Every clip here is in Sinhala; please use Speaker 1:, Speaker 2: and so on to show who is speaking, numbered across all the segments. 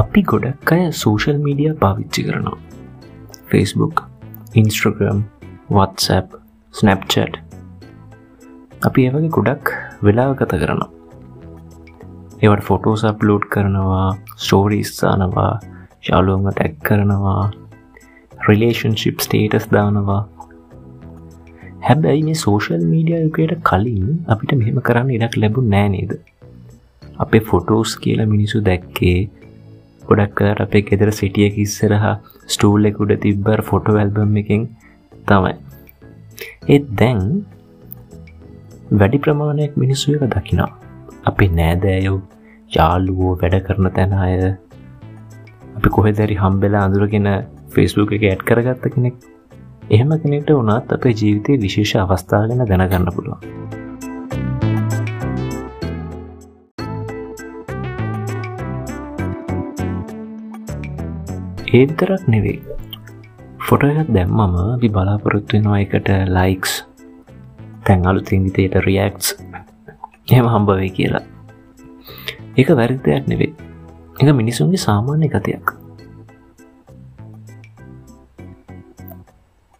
Speaker 1: අපි ගොඩක් අය සෝෂල් මීඩිය පාවිච්චි කරනවා. Facebook ඉන්ස්ට්‍රග්‍රම් WhatsApp ස්නප්චට් අපි ඒවගේ ගොඩක් වෙලාව ගත කරනවා. ඒවට ෆොටෝස් අප්ලෝඩ් කරනවා ස්ටෝරිස්ථානවා ශාලුවම ටැක් කරනවා රිලේෂන්ශිප් ස්ටේටස් දානවා. හැබැයි මේ සෝෂල් මීඩිය යුකයට කලින් අපිට මෙහෙම කරන්න ඉඩක් ලැබු නෑනේද අපේ ෆොටෝස් කියල මිනිසු දැක්කේ ගොඩක් කලට අපේ ගෙදර සිටිය ඉස්සරහා ස්ටූල් එකුඩ තිබ්බර් ෆොටෝ ඇල්බම් එකින් තමයි. ඒත් දැන් වැඩි ප්‍රමාණයක් මිනිස්සු එක දකිනා අපි නෑදෑයෝ යාලුවෝ වැඩ කරන තැන අය අපි කොහෙදැරි හම්බෙලා අඳුරගෙන ෆෙස්බුක් එක ඇඩ් කරගත්ත කෙනෙක්. එහෙම කෙනෙට වනත් අපේ ජීවිතය විශේෂ අවස්ථා ගැන දැනගන්න පුළුවන්. ඒතරක් නෙවෙයි ෆොටෝ එකත් දැම්මම අපි බලාපොරොත්තු වෙනවා එකට ලයික්ස් තැන් අලුතින් විතයට රියක්ස් එම හම්බවේ කියලා. ඒක වැරිදයක් නෙවේ. එක මිනිසුන්ගේ සාමාන්‍ය ගතයක්.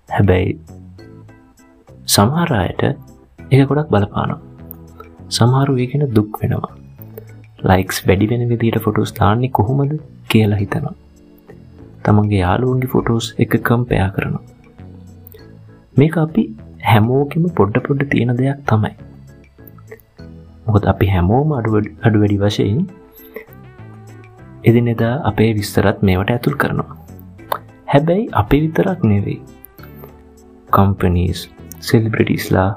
Speaker 1: හැබැයි සමහරයට එක ගොඩක් බලපානවා. සමහරු ඒගෙන දුක් වෙනවා. ලයික්ස් වැඩි වෙන විදිට ෆොටෝස් දාන්නේ කොහොමද කියලා හිතනවා. තමන්ගේ යාලුවන්ගේ ෆොටෝස් එක කම්පයා කරනවා. මේක අපි හැමෝකෙම පොඩ්ඩ පොඩ්ඩ තියෙන දෙයක් තමයි. මොකද අපි හැමෝම අඩු වැඩි වශයෙන් එදිනෙදා අපේ විස්තරත් මේවට ඇතුල් කරනවා. හැබැයි අපි විතරක් නෙවෙයි. කම්පනීස් සෙලිබ්‍රටිස්ලා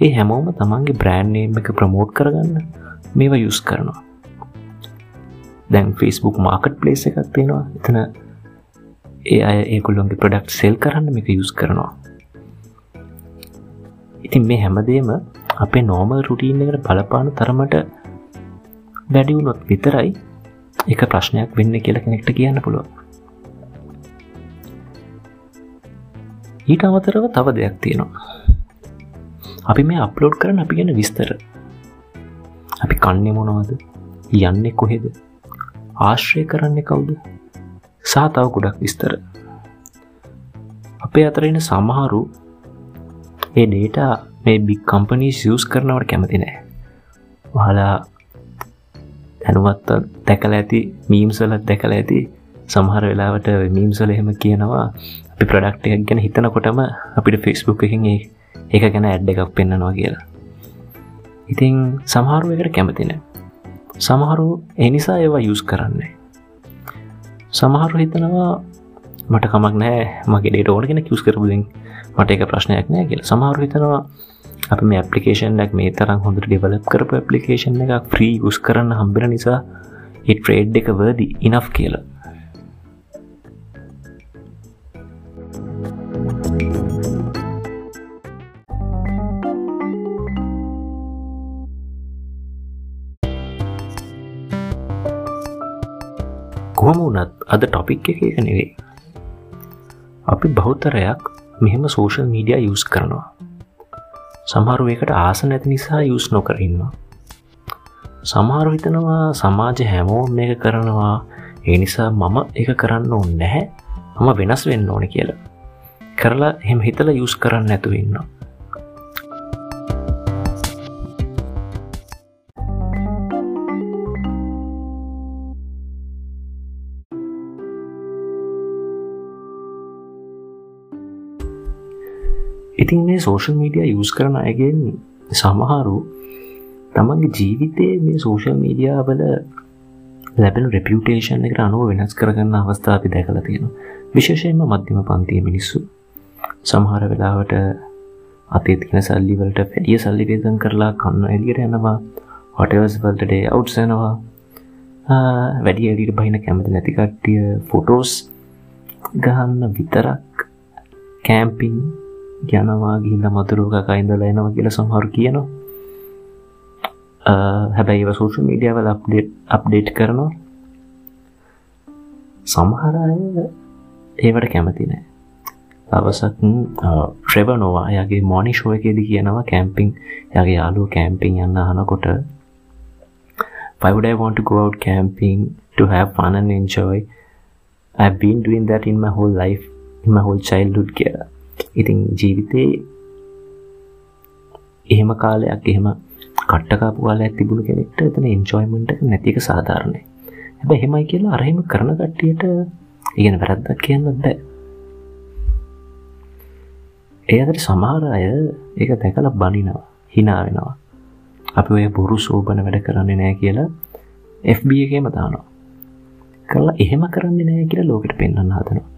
Speaker 1: ඒ හැමෝම තමන්ගේ බ්‍රෑන්්නේම් එක ප්‍රමෝට් කරගන්න මේවා යුස් කරනවා. දැන් ෆිස්බුක් මාකට් පලේස් එකක් තියෙනවා. එතන ඒ අය ඒකුල්ලොන්ගේ ප්‍රඩක්් සෙල් කරන්න මේක යුස් කරනවා. ඉතින් මේ හැමදේම අපේ නෝමල් රුටීන් එකට බලපාන තරමට වැඩිවුණොත් විතරයි එක ප්‍රශ්නයක් වෙන්න කියල කෙනෙක්ට කියන්න පුළුව ඊට අමතරව තව දෙයක් තියෙනවා. අපි මේ අප්ලෝඩ් කරන අපි ගැන විස්තර. අපි කන්නේ මොනවද? යන්නේ කොහෙද? ආශ්‍රය කරන්න කවුද? සාතාව ගොඩක් විස්තර. අපේ අතරෙන සමහරු ඒ ඩේටා මේ බික් කම්පනී සියස් කරනවට කැමති නෑ වහලා දැනුවත්ත දැකල ඇති මීම්සලත් දැකල ඇති. සමහර වෙලාවට මීම්සල එහෙම කියනවා අපි ප්‍රඩක්් එකක් ගැන හිතනකොටම අපිට ෆෙස්බුක් එකින් ඒක ගැන ඇඩ් එකක් පෙන්න්නනවා කියලා. ඉතිං සමහරු එකට කැමතින සමහරු එනිසා ඒවා යුස් කරන්නේ. සමහරු හිතනවා මට කමක් නෑ මගේ ඩේට ඕනගෙන කිවස් කරපුදින් මට එක ප්‍රශ්නයක් නෑ කියල. සමහරු හිතනවා අප මේ ඇපලිකේෂන්ක් මේ තරම් හොඳ ඩෙවලප් කරපු ඇපලිකේෂන් එක ෆ්‍රී ගුස් කරන්න හම්බෙන නිසා ඒ ට්‍රේඩ් එක වර්දි ඉනෆ් කියලා. කොහොම වනත් අද ටොපික් එක එක නෙවේ අපි බෞතරයක් මෙහෙම සෝෂල් මීඩිය යස් කරනවා. සමහරු එකට ආස නැති නිසා යුස් නොකරන්න සමහරු හිතනවා සමාජ හැමෝ මේක කරනවා. ඒ නිසා මම එක කරන්න ඕන්න නැහැ. මම වෙනස් වෙන්න ඕන කියලා. කරලා එහෙම හිතල යුස් කරන්න ඇතු ඉතින් මේ සෝෂල් මීඩිය යස් කරන අයගෙන් සමහරු තමන්ගේ ජීවිතය මේ සෝෂල් මීඩියාවල ලැබෙන රෙපියුටේෂන් එකට අනුව වෙනස් කරගන්න අවස්ථා අපි දැකල තියෙන විශේෂයෙන්ම මධ්‍යම පන්තිය මිනිස්සු සමහර වෙලාවට අතේ තින සල්ලිවලට පැඩිය සල්ලි වේදන් කරලා කන්න එලියට යනවා හොටවස් වල්ටඩේ අවට්සනවා වැඩි එලිට බහින කැමති නැතිකට්ටිය ෆොටෝස් ගහන්න විතරක් කෑම්පිං යනවා ගිහිල්ල මතුරුක කයින්දල එනවා කියල සමහරු කියනවා. හැබැයි සෝෂ මීඩියවල අප්ඩේට් අප්ඩේට් කරනවා. සමහරය ඒවට කැමති නෑ. දවසක් ට්‍රෙබ නොවා යාගේ මොනි ශෝයකෙද කියනවා කැම්පිං යගේ යාලු කැම්පිං යන්න අනකොට why would I want to go out camping to have fun and enjoy? I've been doing that in my whole life in my whole childhood කියලා. ඉතින් ජීවිතේ එහෙම කාලයක් එහෙම කට්ටකාපු කාලයක් තිබුණු කෙනෙක්ට එතන එන්ජොයමන්ට් එක නැති එක සාධාරණයි. හැබැයි එහෙමයි කියලා අර එහෙම කරන කට්ටියට ඉගෙන වැරද්දක් කියන්න බෑ. ඒ අතර සමහර අය ඒක දැකලා බනිනවා, hina වෙනවා. අපි ඔය බොරු සෝබන වැඩ කරන්නේ නැහැ කියලා FB එකේම දානවා. කරලා එහෙම කරන්නේ නැහැ කියලා ලෝකෙට පෙන්වන්න හදනවා.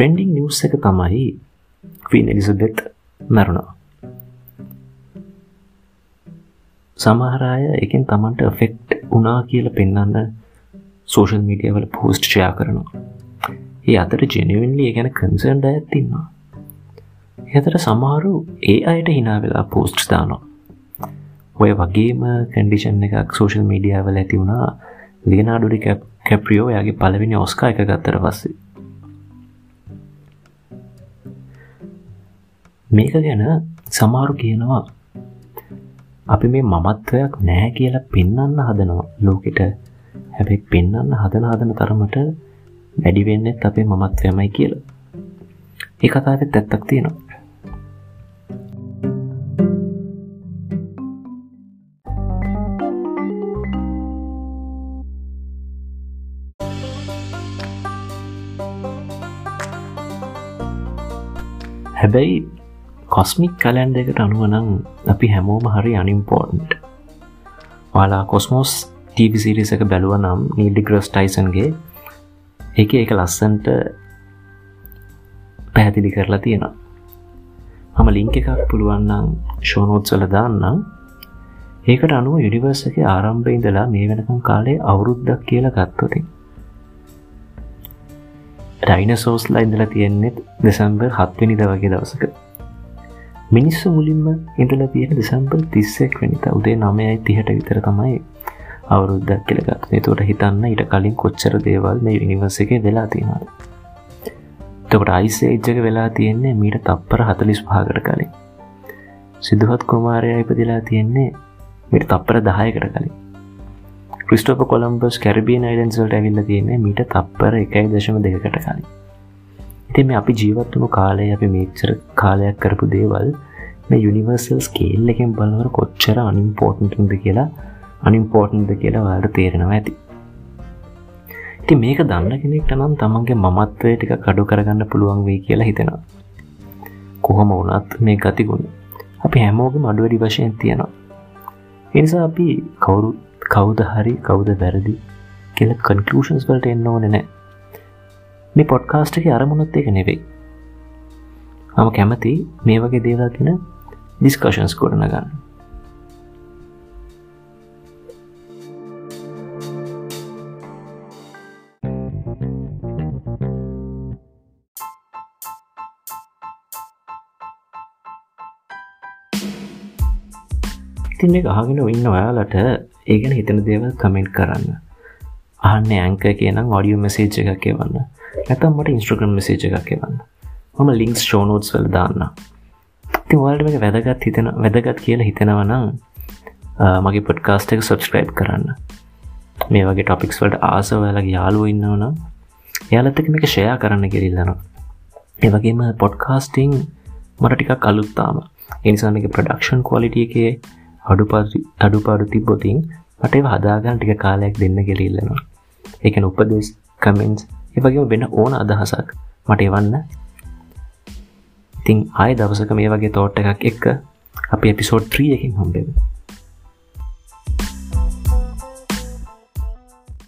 Speaker 1: ට්‍රෙන්ඩිං නිවස් එක තමයි ෆීන් එලිසබෙත් මැරුණා. සමහරය එකින් තමන්ට ෆෙක්ට් උනා කියල පෙන්න්න සෝෂල් මීඩිය වල පෝස්ට් ෂයා කරනවා. ඒ අතර ජෙනවෙන්ලි ගැන කන්සර්න්ඩ ඇත්තින්නවා එතට සමහරු ඒ අයට හිනා වෙලා පෝස්ට් දානවා. ඔය වගේම කඩිෂන් එකක් සෝෂල් මීඩිය වල ඇති වුණා. ලියනාඩුඩි කැප්‍රියෝ යාගේ පලවෙනි ඔස්කා එක ගත්තර පස්සේ. මේක ගැන සමාරු කියනවා අපි මේ මමත්වයක් නෑ කියලා පෙන්වන්න හදනවා. ලෝකෙට හැබැයි පෙන්වන්න හදන හදන තරමට වැඩි වෙන්නෙත් අපේ මමත්වයමයි කියලා. ඒ කතාවෙත් ඇත්තක් තියෙනවා. හැබැයි කොස්මික් කලන්ඩ එකට අනුවනං අපි හැමෝම හරි අනිම්පෝර්න්ට් වාලා කොස්මෝස් ටීවිසිරිස එක බැලුව නම් නීල්ඩි ග්‍රස් ටයිසන්ගේ එක එක ලස්සන්ට පැහැදිලි කරලා තියෙනවා. මම ලිංක එකක් පුළුවන්නම් ෂෝනෝත්සල දාන්නම්. ඒකට අනුව යුනිවර්ස එක ආරම්භ ඉඳලා මේ වෙනකම් කාලේ අවුරුද්දක් කියලා ගත්තොතින් ඩයිනසෝස්ලා ඉඳලා තියෙන්නෙත් දෙසම්බර් හත්වනිද වගේ දවසක. මිනිස්සු මුලින්ම ඉඳල තියෙන දෙසම්බර් තිස්සෙක් වැනිත උදේ නමයයි තිහට විතර තමයි අවුරුද්දක් කියලගත් තොට හිතන්න ඉට කලින් කොච්චර දේවල් මේ යනිවර්ස එක වෙලා තියෙනවාද? තකට අයිසේජ්ජක වෙලා තියෙන්නේ මීට තප්පර හතලිස් පහකට කලින්. සිදුහත් කුමාරය ඉපදිලා තියෙන්නේ මිට තප්පර දහයකට කලින්. ක්‍රිස්ටෝප කොළම්බස් කැරබියන් අයිඩන්සල්ට ඇවිල්ල තියෙන්නේ මීට තප්පර එකයි දශම දෙකට කලින්. ඉති මේ අපි ජීවත් වුණු කාලය අපි මේචර කාලයක් කරපු දේවල් මේ යුනිවර්සල් ස්කේල් එකෙන් බලවර කොච්චර අනිම්පෝර්ටන්ටද කියලා අනිම්පෝර්ටන්ද කියලා වාට තේරෙනවා ඇති. ඉති මේක දන්න කෙනෙක්ට නම් තමන්ගේ මමත්වය ටික කඩු කරගන්න පුළුවන් වේ කියලා හිතෙනවා. කොහොම වනත් මේ ගතිගුණ අපි හැමෝගම අඩුවැඩි වශයෙන් තියෙනවා. එනිසා අපි කවුරු කවුද හරි කවුද වැරදි කියල කන්කලෂන්ස් වලට එන්න ඕන නෑ මේ පොඩ්කාස්ට් එක අරමුණොත් එක නෙවෙයි. මම කැමති මේ වගේ දේවල් තින ඩිස්කශන්ස් කොරන ගන්න ඉතින් එක අහගෙන ඉන්න ඔයාලට ඒගැන හිතන දේවල් කමෙන්ට් කරන්න. අහන්න ඇංක කියනම් ඔඩියෝ මෙසේජ් එකක් එවන්න. නැතම් මට ඉන්ස්ට්‍රගම් මෙසේජ එකක් එවන්න. මම ලිංක්ස් ෂෝනෝට්ස් වල දාන්න ති වල්ට එක වැදගත් හිතෙන වැදගත් කියලා හිතෙනවනම් මගේ පොඩ්කාස්ට එක සබස්ක්‍රයිබ් කරන්න. මේ වගේ ටොපික්ස් වලට ආසවලගේ යාලුව ඉන්නවන යාලත්තක මේක ෂයා කරන්න කෙරිල්ලනවා ඒවගේම පොඩ්කාස්ටිං මට ටිකක් අලුත්තාම එනිසාමක ප්‍රඩක්ෂන් කොලිටිය එකේ අඩුපාඩු අඩුපාඩු තිබ්බොතින් මට හදාගන්න ටික කාලයක් දෙන්න කෙරල්ලනවා එක උපදෙස් කමෙන්ස් එවගේ වෙන ඕන අදහසක් මට එවන්න. ඉතිං ආය දවසක මේ වගේ තෝට්ට එකක් එක්ක අපි එපිසෝඩ් ත්‍රී එකින් හම්බෙම.